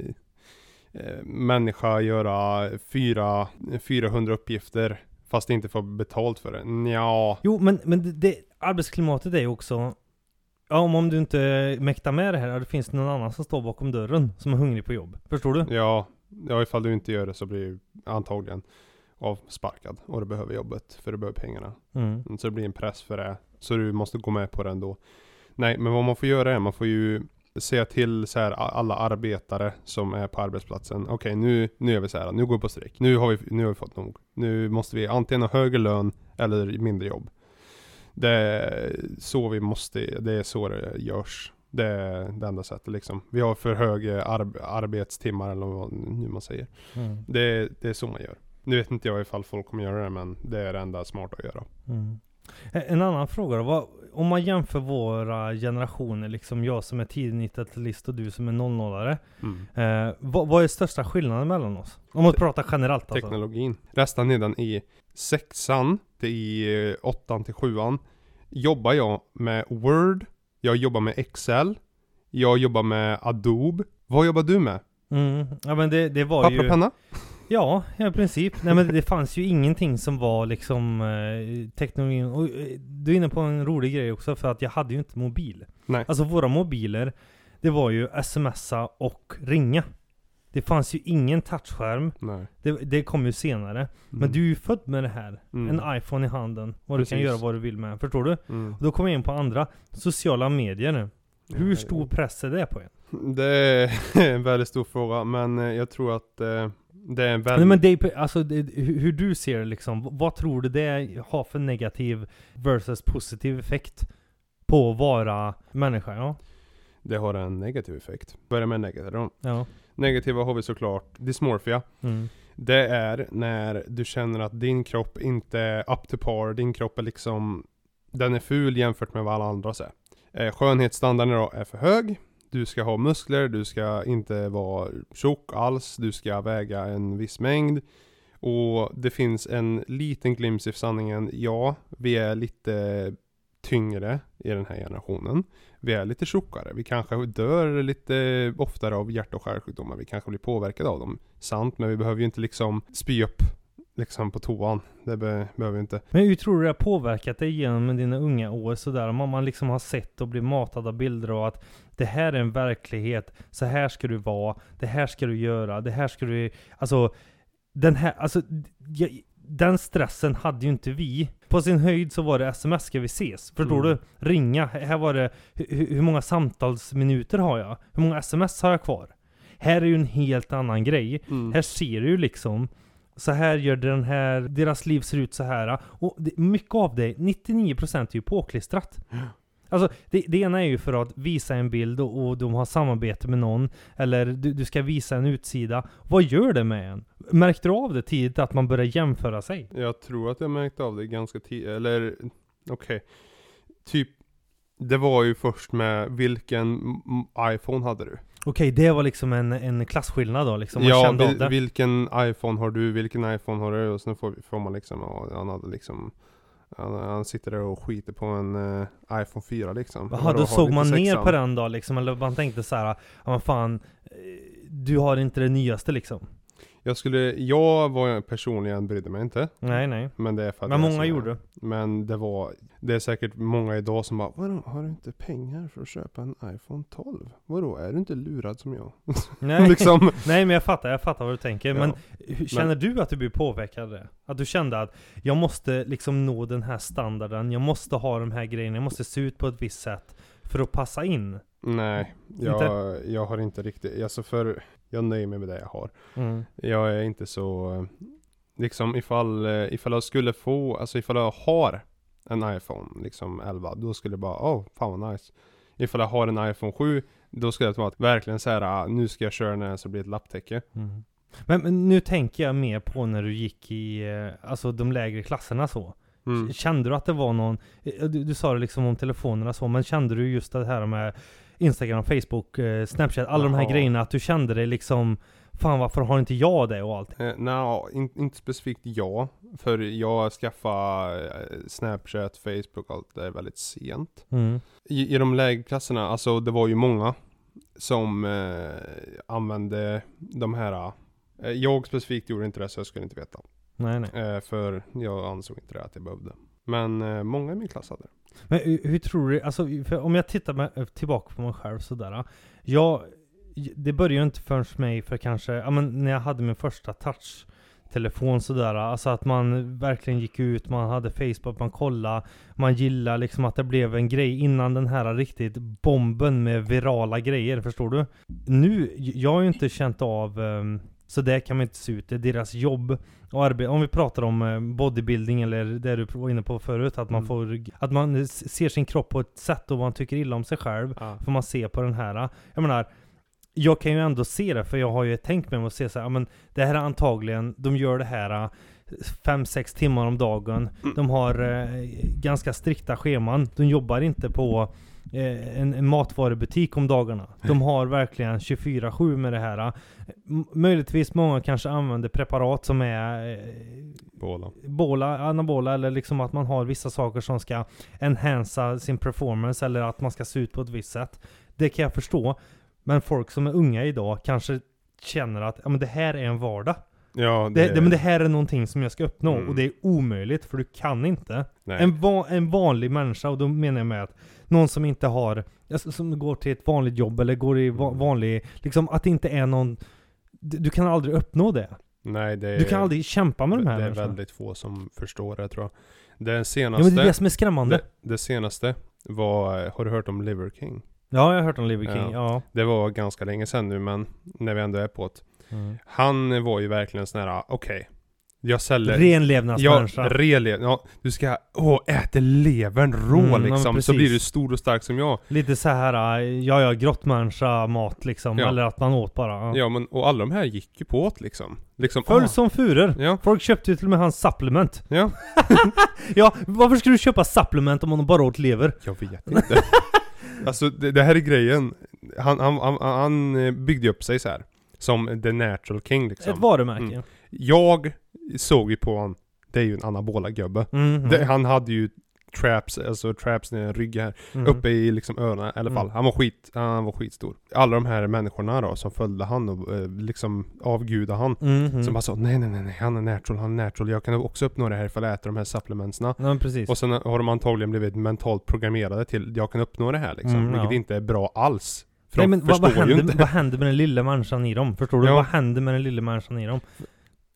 [SPEAKER 2] eh, människa göra fyra, 400 uppgifter fast inte få betalt för det? Ja.
[SPEAKER 1] Jo, men, men det, det, arbetsklimatet är ju också Ja, om, om du inte mäktar med det här, det finns någon annan som står bakom dörren som är hungrig på jobb. Förstår du?
[SPEAKER 2] Ja, ja ifall du inte gör det så blir du antagligen avsparkad och du behöver jobbet för du behöver pengarna.
[SPEAKER 1] Mm.
[SPEAKER 2] Så det blir en press för det. Så du måste gå med på det ändå. Nej, men vad man får göra är man får ju säga till så här, alla arbetare som är på arbetsplatsen. Okej, nu, nu är vi så här, nu går vi på strejk. Nu har vi, nu har vi fått nog. Nu måste vi antingen ha högre lön eller mindre jobb. Det är så vi måste, det är så det görs. Det är det enda sättet liksom. Vi har för höga arb- arbetstimmar eller vad nu man säger.
[SPEAKER 1] Mm.
[SPEAKER 2] Det, det är så man gör. Nu vet inte jag ifall folk kommer göra det men det är det enda smarta att göra.
[SPEAKER 1] Mm. Eh, En annan fråga då. Vad, om man jämför våra generationer, liksom jag som är tidig 90-talist och du som är 00-are.
[SPEAKER 2] Mm.
[SPEAKER 1] Eh, vad, vad är största skillnaden mellan oss? Om man pratar generellt alltså.
[SPEAKER 2] teknologin. Resten nedan i sexan till i eh, åttan till sjuan jobbar jag med Word, jag jobbar med Excel, jag jobbar med Adobe. Vad jobbar du med?
[SPEAKER 1] Mm. Ja men det, det var
[SPEAKER 2] Papper
[SPEAKER 1] ju...
[SPEAKER 2] och penna?
[SPEAKER 1] Ja, ja, i princip. Nej men det fanns ju ingenting som var liksom eh, teknologin. Och eh, du är inne på en rolig grej också för att jag hade ju inte mobil.
[SPEAKER 2] Nej.
[SPEAKER 1] Alltså våra mobiler, det var ju smsa och ringa. Det fanns ju ingen touchskärm.
[SPEAKER 2] Nej.
[SPEAKER 1] Det, det kom ju senare. Men
[SPEAKER 2] Mm.
[SPEAKER 1] du är ju född med det här.
[SPEAKER 2] Mm.
[SPEAKER 1] En iPhone i handen. Och du kan
[SPEAKER 2] Precis.
[SPEAKER 1] göra vad du vill med. Förstår du?
[SPEAKER 2] Mm.
[SPEAKER 1] Och då kommer jag in på andra sociala medier. Hur stor press är det på en?
[SPEAKER 2] Det är en väldigt stor fråga men eh, jag tror att eh, det är en väldigt...
[SPEAKER 1] Nej men det, alltså, det, hur du ser det liksom, vad tror du det har för negativ versus positiv effekt på att vara människa? Ja.
[SPEAKER 2] Det har en negativ effekt. Börja med negativ då.
[SPEAKER 1] Ja.
[SPEAKER 2] Negativa har vi såklart dysmorphia.
[SPEAKER 1] Mm.
[SPEAKER 2] Det är när du känner att din kropp inte är up to par, din kropp är liksom Den är ful jämfört med vad alla andra är. Eh, skönhetsstandarden idag är för hög. Du ska ha muskler, du ska inte vara tjock alls, du ska väga en viss mängd. Och det finns en liten glimt i sanningen, ja, vi är lite tyngre i den här generationen. Vi är lite tjockare, vi kanske dör lite oftare av hjärt och kärlsjukdomar, vi kanske blir påverkade av dem. Sant, men vi behöver ju inte liksom spy upp liksom på toan. Det be, behöver vi inte.
[SPEAKER 1] Men hur tror du det har påverkat dig genom dina unga år sådär? Om man liksom har sett och blivit matad av bilder och att det här är en verklighet, så här ska du vara, det här ska du göra, det här ska du... Alltså, den här, alltså, jag, den stressen hade ju inte vi. På sin höjd så var det sms, ska vi ses? Förstår
[SPEAKER 2] Mm.
[SPEAKER 1] du? Ringa, här var det, hur, hur många samtalsminuter har jag? Hur många sms har jag kvar? Här är ju en helt annan grej.
[SPEAKER 2] Mm.
[SPEAKER 1] Här ser du ju liksom så här gör den här, deras liv ser ut så här. Och det, mycket av det, 99% är ju påklistrat. Alltså det, det ena är ju för att visa en bild och, och de har samarbete med någon. Eller du, du ska visa en utsida. Vad gör det med en? Märkte du av det tidigt att man börjar jämföra sig?
[SPEAKER 2] Jag tror att jag märkte av det ganska tidigt, eller okej. Typ, det var ju först med vilken iPhone hade du?
[SPEAKER 1] Okej, det var liksom en, en klasskillnad då liksom. Man
[SPEAKER 2] ja,
[SPEAKER 1] kände
[SPEAKER 2] vil,
[SPEAKER 1] det.
[SPEAKER 2] vilken iPhone har du? Vilken iPhone har du? Och sen får, får man liksom, ja, han hade liksom han, han sitter där och skiter på en eh, iPhone 4 liksom.
[SPEAKER 1] Jaha, då
[SPEAKER 2] har
[SPEAKER 1] såg man ner på den då liksom, eller man tänkte så här, ja men fan, eh, du har inte det nyaste liksom.
[SPEAKER 2] Jag skulle, jag var personligen brydde mig inte.
[SPEAKER 1] Nej, nej.
[SPEAKER 2] Men det är för att
[SPEAKER 1] Men många gjorde.
[SPEAKER 2] Men det var, det är säkert många idag som bara Vadå, har du inte pengar för att köpa en iPhone 12? Vadå, är du inte lurad som jag? *laughs*
[SPEAKER 1] Nej.
[SPEAKER 2] liksom. *laughs*
[SPEAKER 1] Nej men jag fattar, jag fattar vad du tänker. Men
[SPEAKER 2] Ja.
[SPEAKER 1] hur, känner du att du blir påverkad av det? Att du kände att jag måste liksom nå den här standarden, jag måste ha de här grejerna, jag måste se ut på ett visst sätt för att passa in?
[SPEAKER 2] Nej, jag, jag har inte riktigt, alltså för jag nöjer mig med det jag har.
[SPEAKER 1] Mm.
[SPEAKER 2] Jag är inte så, liksom ifall, eh, ifall jag skulle få, alltså ifall jag har en iPhone, liksom 11, då skulle jag bara, åh, fan vad nice. Ifall jag har en iPhone 7, då skulle jag verkligen säga ah, nu ska jag köra den så det blir ett lapptäcke.
[SPEAKER 1] Mm. Men, men nu tänker jag mer på när du gick i, eh, alltså de lägre klasserna så.
[SPEAKER 2] Mm.
[SPEAKER 1] Kände du att det var någon, eh, du, du sa det liksom om telefonerna så, men kände du just det här med Instagram, Facebook, eh, Snapchat, alla de här
[SPEAKER 2] Jaha.
[SPEAKER 1] grejerna, att du kände dig liksom Fan varför har inte jag det och allt?
[SPEAKER 2] Eh, Nej, in, inte specifikt jag. För jag skaffade eh, Snapchat, Facebook och allt det där väldigt sent.
[SPEAKER 1] Mm.
[SPEAKER 2] I, I de lägre klasserna, alltså det var ju många som eh, använde de här eh, Jag specifikt gjorde inte det så jag skulle inte veta.
[SPEAKER 1] Nej nej.
[SPEAKER 2] Eh, för jag ansåg inte det att jag behövde. Men eh, många i min klass hade det.
[SPEAKER 1] Men hur, tror du, alltså om jag tittar med, tillbaka på mig själv sådär. Jag, det började ju inte förrän för mig för kanske, ja men när jag hade min första touch-telefon sådär. Alltså att man verkligen gick ut, man hade Facebook, man kollade, man gillade liksom att det blev en grej innan den här riktigt bomben med virala grejer, förstår du? Nu, jag har ju inte känt av um, så där kan man inte se ut. Det är deras jobb och arbete. Om vi pratar om eh, bodybuilding eller det du var inne på förut, att man
[SPEAKER 2] Mm.
[SPEAKER 1] får, att man ser sin kropp på ett sätt och man tycker illa om sig själv.
[SPEAKER 2] Ja.
[SPEAKER 1] Får man se på den här. Jag menar, jag kan ju ändå se det, för jag har ju tänkt mig att se så här, men det här är antagligen, de gör det här 5-6 timmar om dagen. De har eh, ganska strikta scheman. De jobbar inte på eh, en, en matvarubutik om dagarna. De har verkligen 24-7 med det här. Möjligtvis många kanske använder preparat som är eh,
[SPEAKER 2] Båda.
[SPEAKER 1] bola, anabola eller liksom att man har vissa saker som ska enhansa sin performance eller att man ska se ut på ett visst sätt. Det kan jag förstå. Men folk som är unga idag kanske känner att ja, men det här är en vardag.
[SPEAKER 2] Ja,
[SPEAKER 1] Det, det, men det här är någonting som jag ska uppnå
[SPEAKER 2] Mm.
[SPEAKER 1] och det är omöjligt för du kan inte. En, va, en vanlig människa, och då menar jag med att någon som inte har, alltså, som går till ett vanligt jobb eller går i va, vanlig, liksom att det inte är någon, du, kan aldrig uppnå det.
[SPEAKER 2] nej, det är,
[SPEAKER 1] Du kan aldrig kämpa med de här
[SPEAKER 2] Det är
[SPEAKER 1] människorna.
[SPEAKER 2] väldigt få som förstår det tror jag. Det
[SPEAKER 1] Ja
[SPEAKER 2] senaste,
[SPEAKER 1] men det är det som är skrämmande.
[SPEAKER 2] det, det senaste var, har du hört om Liver King?
[SPEAKER 1] Ja, jag har hört om Liver King,
[SPEAKER 2] Ja.
[SPEAKER 1] ja.
[SPEAKER 2] Det var ganska länge sedan nu men när vi ändå är på det.
[SPEAKER 1] Mm.
[SPEAKER 2] Han var ju verkligen sån här, okej. Jag säljer... Ja,
[SPEAKER 1] Renlevnadsmänniska.
[SPEAKER 2] relev, ja, du ska, åh, äta levern rå
[SPEAKER 1] Mm, ja,
[SPEAKER 2] liksom, så
[SPEAKER 1] precis.
[SPEAKER 2] blir du stor och stark som jag.
[SPEAKER 1] Lite så här, äh, ja ja, grottmänniska mat liksom.
[SPEAKER 2] Ja.
[SPEAKER 1] Eller att man åt bara. Ja.
[SPEAKER 2] Ja men, och alla de här gick ju på det liksom. liksom
[SPEAKER 1] Föll
[SPEAKER 2] ah,
[SPEAKER 1] som furor.
[SPEAKER 2] Ja,
[SPEAKER 1] Folk köpte ju till och med hans supplement.
[SPEAKER 2] ja. *laughs*
[SPEAKER 1] Ja, varför skulle du köpa supplement om man bara åt lever?
[SPEAKER 2] Jag vet inte. *laughs* alltså det, det här är grejen. Han, han, han, han eh, byggde upp sig så här Som the natural king liksom.
[SPEAKER 1] Ett varumärke.
[SPEAKER 2] Mm. Jag såg ju på honom, det är ju en anabola gubbe.
[SPEAKER 1] Mm.
[SPEAKER 2] Det, han hade ju traps, alltså traps ner i ryggen här.
[SPEAKER 1] Mhm.
[SPEAKER 2] Uppe i liksom öronen i alla fall.
[SPEAKER 1] Mm.
[SPEAKER 2] Han var skit, han var skitstor. Alla de här människorna då som följde han och eh, liksom avgudade han.
[SPEAKER 1] Mhm.
[SPEAKER 2] Som bara sa nej nej nej han är natural, han är natural. Jag kan också uppnå det här ifall jag äter de här supplementsna.
[SPEAKER 1] Ja precis.
[SPEAKER 2] Och sen har de antagligen blivit mentalt programmerade till jag kan uppnå det här liksom.
[SPEAKER 1] Mm,
[SPEAKER 2] vilket
[SPEAKER 1] ja.
[SPEAKER 2] inte är bra alls. För
[SPEAKER 1] Nej men vad, vad, händer,
[SPEAKER 2] inte.
[SPEAKER 1] vad händer med den lilla människan i dem? Förstår du?
[SPEAKER 2] Ja.
[SPEAKER 1] Vad händer med den lilla människan i dem?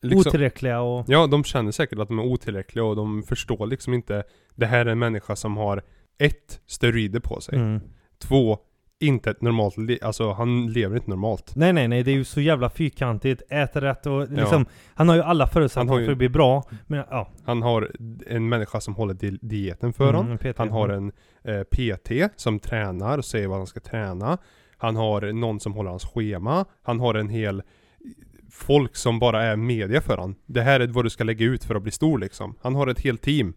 [SPEAKER 2] Liksom,
[SPEAKER 1] Otillräckliga och...
[SPEAKER 2] ja, de känner säkert att de är otillräckliga och de förstår liksom inte Det här är en människa som har ett, steroider på sig.
[SPEAKER 1] Mm.
[SPEAKER 2] Två, inte ett normalt liv. Alltså han lever inte normalt.
[SPEAKER 1] Nej nej nej, det är ju så jävla fyrkantigt, äter rätt och liksom Han har ju alla förutsättningar
[SPEAKER 2] ju-
[SPEAKER 1] för att bli bra Men ja
[SPEAKER 2] Han har en människa som håller di- dieten för honom.
[SPEAKER 1] mm, PT.
[SPEAKER 2] Han har en eh, PT som tränar och säger vad han ska träna. Han har någon som håller hans schema. Han har en hel folk som bara är media för han. Det här är vad du ska lägga ut för att bli stor liksom. Han har ett helt team.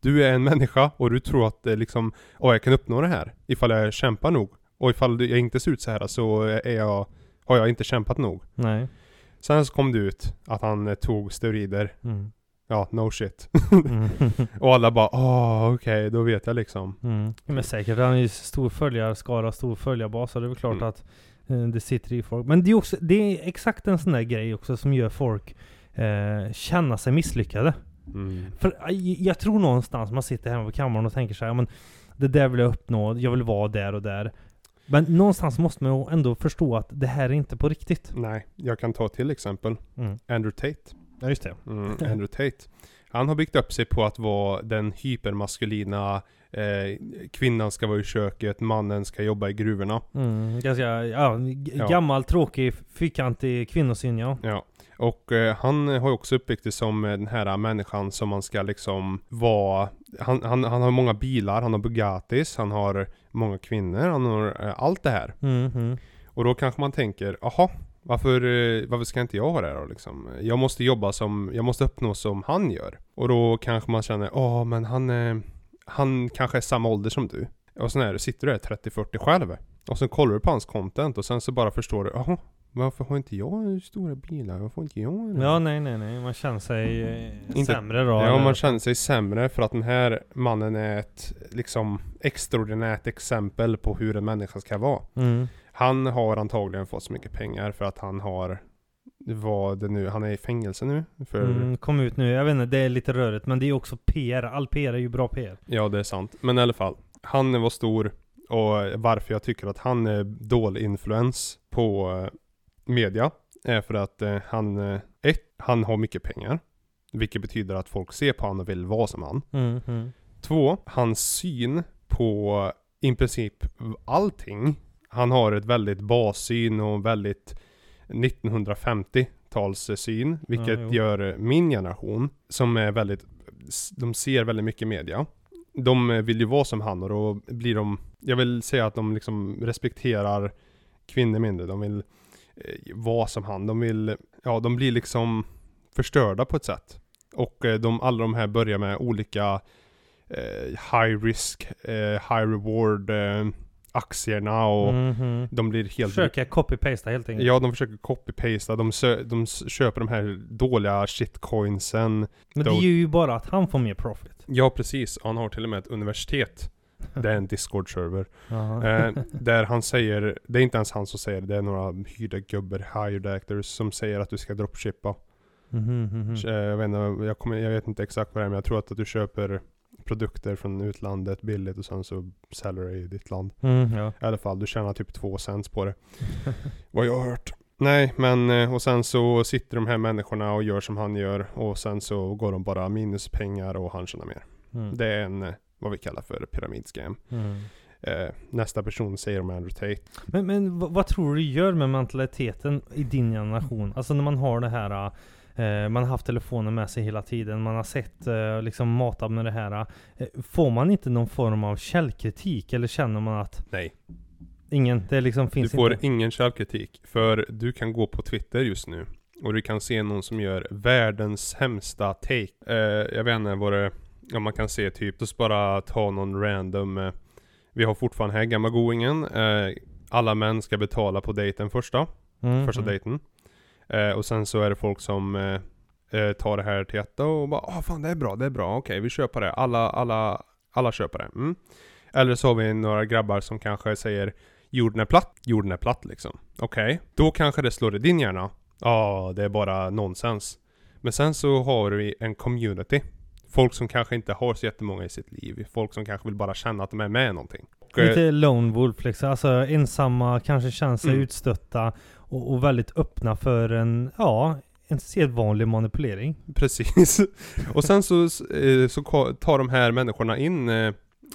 [SPEAKER 2] Du är en människa och du tror att det liksom, åh jag kan uppnå det här. Ifall jag kämpar nog. Och ifall jag inte ser ut så här så är jag, har jag inte kämpat nog.
[SPEAKER 1] Nej
[SPEAKER 2] Sen så kom det ut att han eh, tog steroider.
[SPEAKER 1] mm.
[SPEAKER 2] Ja, no shit.
[SPEAKER 1] Mm. *laughs*
[SPEAKER 2] och alla bara, åh okej, då vet jag liksom.
[SPEAKER 1] Mm. Men säkert, han är ju stor följarskara, stor följarbas, så det är väl klart
[SPEAKER 2] Mm.
[SPEAKER 1] att eh, det sitter i folk. Men det är också, det är exakt en sån där grej också som gör folk eh, känna sig misslyckade.
[SPEAKER 2] Mm.
[SPEAKER 1] För jag tror någonstans man sitter hemma på kammaren och tänker så här, men det där vill jag uppnå, jag vill vara där och där. Men någonstans måste man ju ändå förstå att det här är inte på riktigt.
[SPEAKER 2] Nej, jag kan ta till exempel
[SPEAKER 1] Mm.
[SPEAKER 2] Andrew Tate.
[SPEAKER 1] Ja just det.
[SPEAKER 2] Mm, Andrew Tate. Han har byggt upp sig på att vara den hypermaskulina eh, Kvinnan ska vara i köket, mannen ska jobba i gruvorna.
[SPEAKER 1] Mm, ganska, ja, g-
[SPEAKER 2] Ja.
[SPEAKER 1] gammal, tråkig, fyrkantig kvinnosyn ja.
[SPEAKER 2] Ja. Och eh, han har ju också uppbyggt det som eh, den här människan som man ska liksom vara han, han, han har många bilar, han har Bugattis, han har många kvinnor, han har eh, allt det här.
[SPEAKER 1] Mm, mm.
[SPEAKER 2] Och då kanske man tänker, jaha, varför, eh, varför ska inte jag ha det här då liksom? Jag måste jobba som, jag måste uppnå som han gör. Och då kanske man känner, åh men han, eh, han kanske är samma ålder som du. Och sen är du, sitter du där 30-40 själv. Och sen kollar du på hans content och sen så bara förstår du, jaha, varför har inte jag stora bilar? Varför får inte jag det?
[SPEAKER 1] Ja nej nej nej, man känner sig eh,
[SPEAKER 2] Inte-
[SPEAKER 1] sämre då.
[SPEAKER 2] Ja,
[SPEAKER 1] eller?
[SPEAKER 2] man känner sig sämre för att den här mannen är ett liksom extraordinärt exempel på hur en människa ska vara.
[SPEAKER 1] Mm.
[SPEAKER 2] Han har antagligen fått så mycket pengar för att han har vad det nu, han är i fängelse nu för
[SPEAKER 1] Mm, kom ut nu, jag vet inte, det är lite rörigt men det är också PR, all PR är ju bra PR.
[SPEAKER 2] Ja det är sant. Men i alla fall. Han var stor och varför jag tycker att han är dålig influens på eh, media är för att eh, han, eh, ett, han har mycket pengar. Vilket betyder att folk ser på honom och vill vara som han.
[SPEAKER 1] Mm, mm.
[SPEAKER 2] Två, hans syn på i princip allting. Han har ett väldigt bassyn och väldigt 1950-talssyn. Vilket
[SPEAKER 1] Ja,
[SPEAKER 2] gör min generation, som är väldigt, de ser väldigt mycket media. De vill ju vara som han och då blir de, jag vill säga att de liksom respekterar kvinnor mindre. De vill eh, vara som han. De vill, ja de blir liksom förstörda på ett sätt. Och eh, de, alla de här börjar med olika eh, high risk, eh, high reward eh, aktierna och
[SPEAKER 1] Mhm.
[SPEAKER 2] de blir helt...
[SPEAKER 1] Försöka copy-pasta helt enkelt.
[SPEAKER 2] Ja, de försöker copy-pasta. De, de köper de här dåliga shitcoinsen.
[SPEAKER 1] men det är ju bara att han får mer profit.
[SPEAKER 2] Ja, precis. Han har till och med ett universitet. Det är en *laughs* Discord-server. Eh, *laughs* där han säger, det är inte ens han som säger det, det är några hyrda gubbar, hired actors, som säger att du ska dropshippa.
[SPEAKER 1] Mhm.
[SPEAKER 2] Eh, Jag, vet inte, jag, kommer, jag vet inte exakt vad det är, men jag tror att, att du köper produkter från utlandet billigt och sen så säljer du i ditt land.
[SPEAKER 1] Mm, ja.
[SPEAKER 2] I alla fall, du tjänar typ två cents på det. *laughs* Vad jag har hört. Nej, men och sen så sitter de här människorna och gör som han gör och sen så går de bara minus pengar och han tjänar mer.
[SPEAKER 1] Mm.
[SPEAKER 2] Det är en, eh, vad vi kallar för pyramidschem.
[SPEAKER 1] Mm.
[SPEAKER 2] Eh, nästa person säger om Andrew Tate.
[SPEAKER 1] Men, men vad, vad tror du gör med mentaliteten i din generation? Alltså när man har det här eh, Man har haft telefonen med sig hela tiden, man har sett eh, liksom matad med det här eh, Får man inte någon form av källkritik? Eller känner man att
[SPEAKER 2] Nej.
[SPEAKER 1] ingen, det liksom
[SPEAKER 2] Du
[SPEAKER 1] finns
[SPEAKER 2] får
[SPEAKER 1] inte?
[SPEAKER 2] ingen källkritik. För du kan gå på Twitter just nu. Och du kan se någon som gör världens sämsta take. Eh, jag vet inte vad det Ja man kan se typ, just bara ta någon random eh, Vi har fortfarande här gamla goingen. Eh, alla män ska betala på dejten första.
[SPEAKER 1] Mm,
[SPEAKER 2] Första
[SPEAKER 1] mm.
[SPEAKER 2] dejten. Eh, och sen så är det folk som eh, eh, tar det här till hjärta och bara ah fan det är bra, det är bra, okej vi på det. Alla, alla Alla köper det. Mm. Eller så har vi några grabbar som kanske säger jorden är platt, jorden är platt liksom. Okej, då kanske det slår i din hjärna. Ja, det är bara nonsens. Men sen så har vi en community. Folk som kanske inte har så jättemånga i sitt liv. Folk som kanske vill bara känna att de är med i någonting. Och, eh,
[SPEAKER 1] Lite lone wolf liksom. Alltså ensamma, kanske känner sig
[SPEAKER 2] Mm.
[SPEAKER 1] utstötta och, och väldigt öppna för en, ja, en sedvanlig manipulering.
[SPEAKER 2] Precis. *laughs* Och sen så, eh, så tar de här människorna in, eh,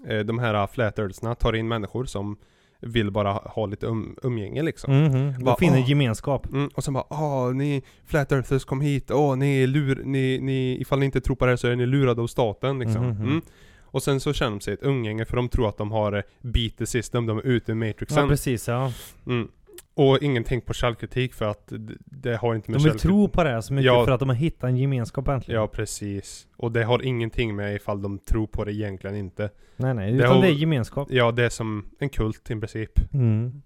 [SPEAKER 2] eh, de här flat earthsna tar in människor som vill bara ha lite um, umgänge liksom.
[SPEAKER 1] Mhm.
[SPEAKER 2] Bara,
[SPEAKER 1] De finner
[SPEAKER 2] "Åh."
[SPEAKER 1] gemenskap.
[SPEAKER 2] Mm, och sen bara åh ni flat earthers kom hit, åh ni är lur, ni, ni, ifall ni inte tror på det här så är ni lurade av staten liksom. Mm. Och sen så känner de sig ett umgänge för de tror att de har beat the system, de är ute i
[SPEAKER 1] Ja,
[SPEAKER 2] matrixen.
[SPEAKER 1] precis ja.
[SPEAKER 2] Och ingenting på källkritik för att det, har inte med
[SPEAKER 1] De vill tro på det så mycket
[SPEAKER 2] Ja.
[SPEAKER 1] för att de har hittat en gemenskap äntligen.
[SPEAKER 2] Ja precis. Och det har ingenting med ifall de tror på det egentligen inte.
[SPEAKER 1] Nej nej,
[SPEAKER 2] Det
[SPEAKER 1] utan
[SPEAKER 2] har-
[SPEAKER 1] det är gemenskap.
[SPEAKER 2] Ja det är som en kult i princip.
[SPEAKER 1] Mm.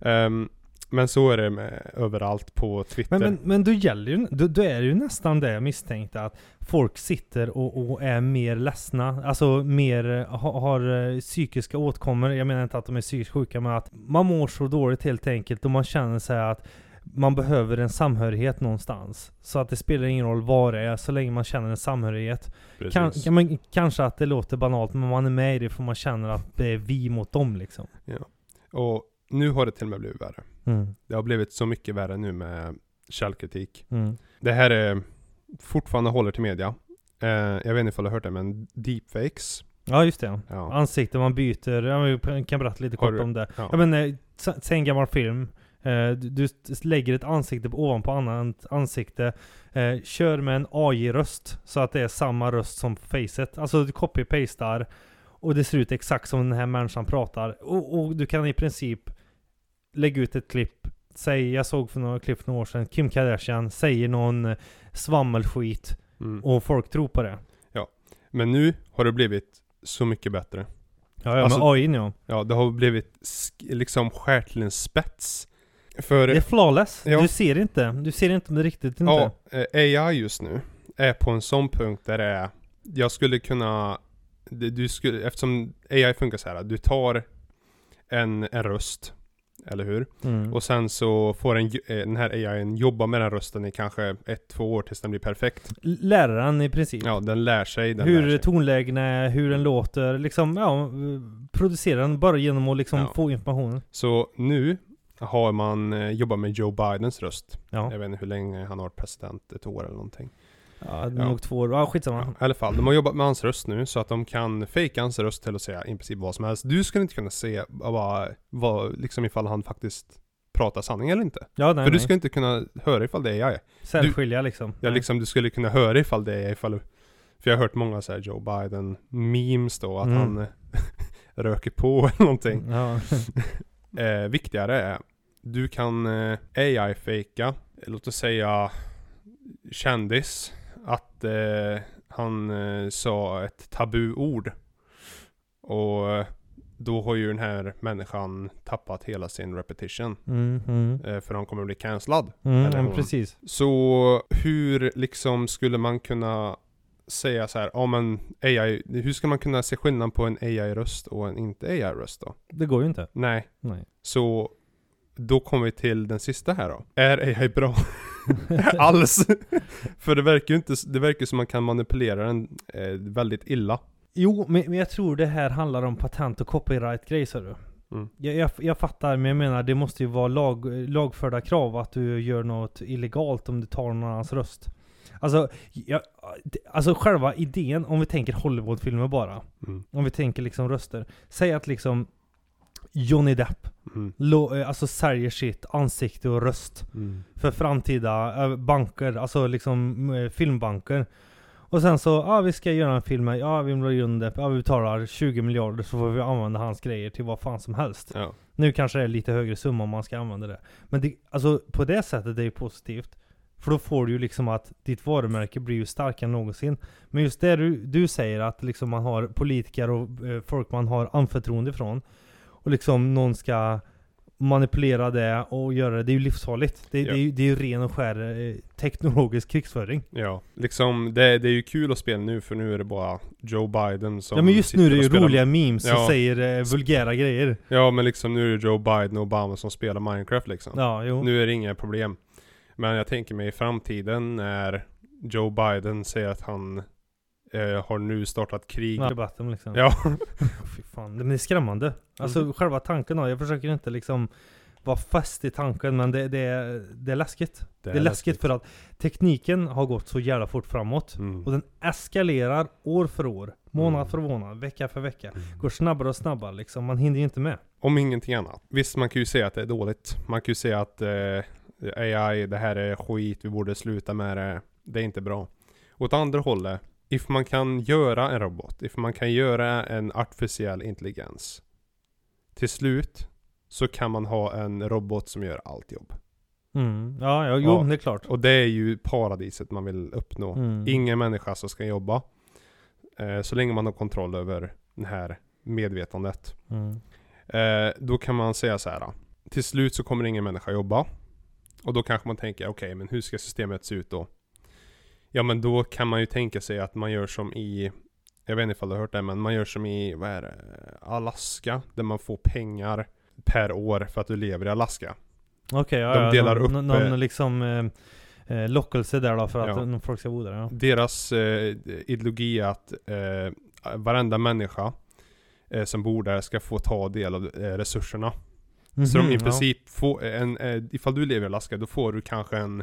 [SPEAKER 2] Ehm, men så är det med överallt på Twitter.
[SPEAKER 1] Men, men, men då gäller ju, då, då är ju nästan det jag misstänkte att folk sitter och, och är mer ledsna, alltså mer, ha, har eh, psykiska åtkommor. Jag menar inte att de är psykiskt sjuka, men att man mår så dåligt helt enkelt och man känner sig att man behöver en samhörighet någonstans. Så att det spelar ingen roll vad det är, så länge man känner en samhörighet. Kan, kan man, kanske att det låter banalt, men man är med i det för man känner att det är vi mot dem liksom.
[SPEAKER 2] Och nu har det till och med blivit värre.
[SPEAKER 1] Mm.
[SPEAKER 2] Det har blivit så mycket värre nu med källkritik.
[SPEAKER 1] Mm.
[SPEAKER 2] Det här är fortfarande håller till media. Eh, jag vet inte ifall du har hört det men deepfakes.
[SPEAKER 1] Ja just det.
[SPEAKER 2] Ja.
[SPEAKER 1] Ansikten man byter, ja, vi kan berätta lite kort
[SPEAKER 2] du-
[SPEAKER 1] om det.
[SPEAKER 2] ja.
[SPEAKER 1] Jag menar, s- säg en gammal film. Eh, du, lägger ett ansikte på- ovanpå annat ansikte. Eh, kör med en AI-röst. Så att det är samma röst som facet. Alltså du copy-pastar. Och det ser ut exakt som den här människan pratar. Och, och du kan i princip lägga ut ett klipp. Säg, jag såg för några klipp för några år sedan. Kim Kardashian säger någon eh, svammelskit.
[SPEAKER 2] Mm.
[SPEAKER 1] Och folk tror på det.
[SPEAKER 2] Men nu har det blivit så mycket bättre.
[SPEAKER 1] Ja, ja
[SPEAKER 2] Alltså-
[SPEAKER 1] med AI ja.
[SPEAKER 2] Ja, det har blivit liksom skärt till en spets. För
[SPEAKER 1] Det är flawless.
[SPEAKER 2] Ja.
[SPEAKER 1] Du ser inte. Du ser inte men riktigt inte.
[SPEAKER 2] ja, eh, AI just nu är på en sån punkt där det är, jag skulle kunna, du skulle, eftersom AI funkar så här, du tar en, en röst, eller hur?
[SPEAKER 1] Mm.
[SPEAKER 2] Och sen så får en, eh, den här AIn jobba med den rösten i kanske ett, två år tills den blir perfekt.
[SPEAKER 1] Läraren i princip.
[SPEAKER 2] Ja, den lär sig, den lär
[SPEAKER 1] hur
[SPEAKER 2] sig.
[SPEAKER 1] tonlägena är, hur den låter, liksom, ja, eh, producera den bara genom att liksom
[SPEAKER 2] Ja.
[SPEAKER 1] få informationen.
[SPEAKER 2] Så nu har man eh, jobbat med Joe Bidens röst.
[SPEAKER 1] Ja.
[SPEAKER 2] Jag vet inte hur länge han har varit president, ett år eller någonting.
[SPEAKER 1] Ja, det är
[SPEAKER 2] Ja.
[SPEAKER 1] nog två år. Ja, skitsamma.
[SPEAKER 2] Ja, I alla fall, de har jobbat med hans röst nu så att de kan fejka hans röst till att säga i princip vad som helst. Du skulle inte kunna se vad, vad liksom ifall han faktiskt pratar sanning eller inte.
[SPEAKER 1] Ja, nej,
[SPEAKER 2] För du
[SPEAKER 1] nej.
[SPEAKER 2] ska inte kunna höra ifall det är AI.
[SPEAKER 1] Särskilja liksom.
[SPEAKER 2] Ja,
[SPEAKER 1] Nej.
[SPEAKER 2] liksom du skulle kunna höra ifall det är ifall För jag har hört många så Joe Biden memes då, att
[SPEAKER 1] Mm.
[SPEAKER 2] han *laughs* röker på eller någonting.
[SPEAKER 1] Ja. *laughs*
[SPEAKER 2] Eh, viktigare är, du kan eh, AI-fejka, låt oss säga kändis, att eh, han eh, sa ett tabuord. Och eh, då har ju den här människan tappat hela sin repetition.
[SPEAKER 1] Mm, mm,
[SPEAKER 2] för han kommer bli cancellad.
[SPEAKER 1] mm,
[SPEAKER 2] hon.
[SPEAKER 1] precis.
[SPEAKER 2] Så hur liksom skulle man kunna säga så här, ja men AI, hur ska man kunna se skillnad på en AI-röst och en inte AI-röst då?
[SPEAKER 1] Det går ju inte.
[SPEAKER 2] Nej.
[SPEAKER 1] Nej.
[SPEAKER 2] Så då kommer vi till den sista här då. Är AI bra? *laughs* *laughs* Alls? För det verkar ju inte, det verkar som man kan manipulera den eh, väldigt illa.
[SPEAKER 1] Jo, men, men jag tror det här handlar om patent och copyright-grej sa du.
[SPEAKER 2] Mm.
[SPEAKER 1] Jag, jag, jag fattar, men jag menar det måste ju vara lag, lagförda krav att du gör något illegalt om du tar någon annans röst. Alltså, jag, alltså själva idén, om vi tänker Hollywoodfilmer bara.
[SPEAKER 2] Mm.
[SPEAKER 1] Om vi tänker liksom röster. Säg att liksom Johnny Depp,
[SPEAKER 2] Mm.
[SPEAKER 1] lo, eh, alltså säljer sitt ansikte och röst
[SPEAKER 2] Mm.
[SPEAKER 1] för framtida eh, banker, alltså liksom eh, filmbanker. Och sen så, ja vi ska göra en film, med- ja vi vill Johnny Depp, ja vi betalar 20 miljarder så får vi använda hans grejer till vad fan som helst.
[SPEAKER 2] Ja.
[SPEAKER 1] Nu kanske det är lite högre summa om man ska använda det. Men det, alltså på det sättet är det ju positivt. För då får du ju liksom att ditt varumärke blir ju starkare än någonsin. Men just det du, du säger att liksom man har politiker och eh, folk man har anförtroende från. Och liksom någon ska manipulera det och göra det. Det är ju livsfarligt. Det,
[SPEAKER 2] Ja.
[SPEAKER 1] det, är, ju- det är ju ren och skär eh, teknologisk krigsföring.
[SPEAKER 2] Ja, liksom det, det är ju kul att spela nu för nu är det bara Joe Biden som
[SPEAKER 1] ja men just nu är det ju roliga memes som
[SPEAKER 2] Ja.
[SPEAKER 1] säger eh, vulgära grejer.
[SPEAKER 2] Ja men liksom nu är det Joe Biden och Obama som spelar Minecraft liksom.
[SPEAKER 1] Ja, jo.
[SPEAKER 2] Nu är det inga problem. Men jag tänker mig i framtiden när Joe Biden säger att han eh, har nu startat krig.
[SPEAKER 1] Ja, debatten liksom.
[SPEAKER 2] Ja, *laughs*
[SPEAKER 1] Fy fan, men det är skrämmande. Alltså
[SPEAKER 2] Mm.
[SPEAKER 1] själva tanken då, jag försöker inte liksom vara fast i tanken men det, det, är, det är läskigt. Det är, läskigt, för att tekniken har gått så jävla fort framåt.
[SPEAKER 2] Mm.
[SPEAKER 1] Och den eskalerar år för år, månad
[SPEAKER 2] Mm.
[SPEAKER 1] för månad, vecka för vecka. Går snabbare och snabbare liksom, man hinner ju inte med.
[SPEAKER 2] Om ingenting annat. Visst, man kan ju säga att det är dåligt. Man kan ju säga att eh, AI, det här är skit, vi borde sluta med det. Det är inte bra. Åt andra hållet, if man kan göra en robot, if man kan göra en artificiell intelligens. Till slut så kan man ha en robot som gör allt jobb.
[SPEAKER 1] Mm. Ja, ja, jo,
[SPEAKER 2] Ja.
[SPEAKER 1] det är klart.
[SPEAKER 2] Och det är ju paradiset man vill uppnå.
[SPEAKER 1] Mm.
[SPEAKER 2] Ingen människa som ska jobba. Eh, så länge man har kontroll över det här medvetandet.
[SPEAKER 1] Mm.
[SPEAKER 2] Eh, då kan man säga så här. Till slut så kommer ingen människa jobba. Och då kanske man tänker, okej men hur ska systemet se ut då? Ja men då kan man ju tänka sig att man gör som i Jag vet inte ifall du har hört det men man gör som i, vad är det? Alaska. Där man får pengar per år för att du lever i Alaska.
[SPEAKER 1] Okej, ja,
[SPEAKER 2] De
[SPEAKER 1] ja,
[SPEAKER 2] delar
[SPEAKER 1] någon,
[SPEAKER 2] upp,
[SPEAKER 1] Någon,
[SPEAKER 2] eh,
[SPEAKER 1] liksom eh, eh, lockelse där då för att
[SPEAKER 2] Ja.
[SPEAKER 1] ja. folk ska bo där ja.
[SPEAKER 2] Deras eh, ideologi är att eh, varenda människa eh, som bor där ska få ta del av eh, resurserna. Så de
[SPEAKER 1] Mhm,
[SPEAKER 2] i
[SPEAKER 1] ja.
[SPEAKER 2] princip får en, eh, ifall du lever i Alaska, då får du kanske en,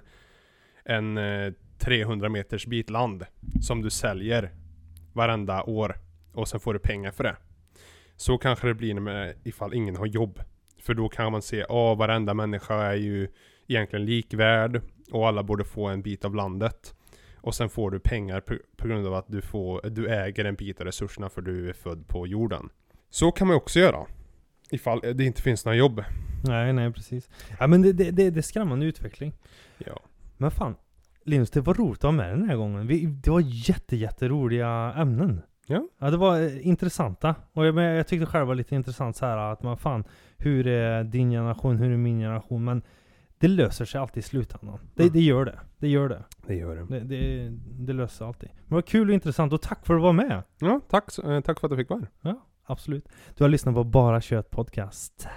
[SPEAKER 2] en eh, 300 meters bit land som du säljer varenda år och sen får du pengar för det. Så kanske det blir med ifall ingen har jobb. För då kan man se, ja varenda människa är ju egentligen likvärd och alla borde få en bit av landet. Och sen får du pengar på, på grund av att du, får, du äger en bit av resurserna för du är född på jorden. Så kan man också göra. Ifall det inte finns några jobb.
[SPEAKER 1] Nej, nej precis. Ja men det, det, det, det är skrämmande utveckling.
[SPEAKER 2] Ja.
[SPEAKER 1] Men fan, Linus, det var roligt att ha med den här gången. Vi, det var jätte, jätteroliga ämnen.
[SPEAKER 2] Ja.
[SPEAKER 1] Ja, det var eh, intressanta. Och jag, men jag tyckte själv var lite intressant så här att man fan, hur är din generation, hur är min generation? Men det löser sig alltid i slutändan. Det,
[SPEAKER 2] Mm.
[SPEAKER 1] det gör det. Det gör det.
[SPEAKER 2] Det gör det.
[SPEAKER 1] Det, det, det löser sig alltid. Men vad kul och intressant och tack för att du var med.
[SPEAKER 2] Ja, tack, så- eh, tack för att du fick vara här.
[SPEAKER 1] Ja, absolut. Du har lyssnat på Bara Kött Podcast.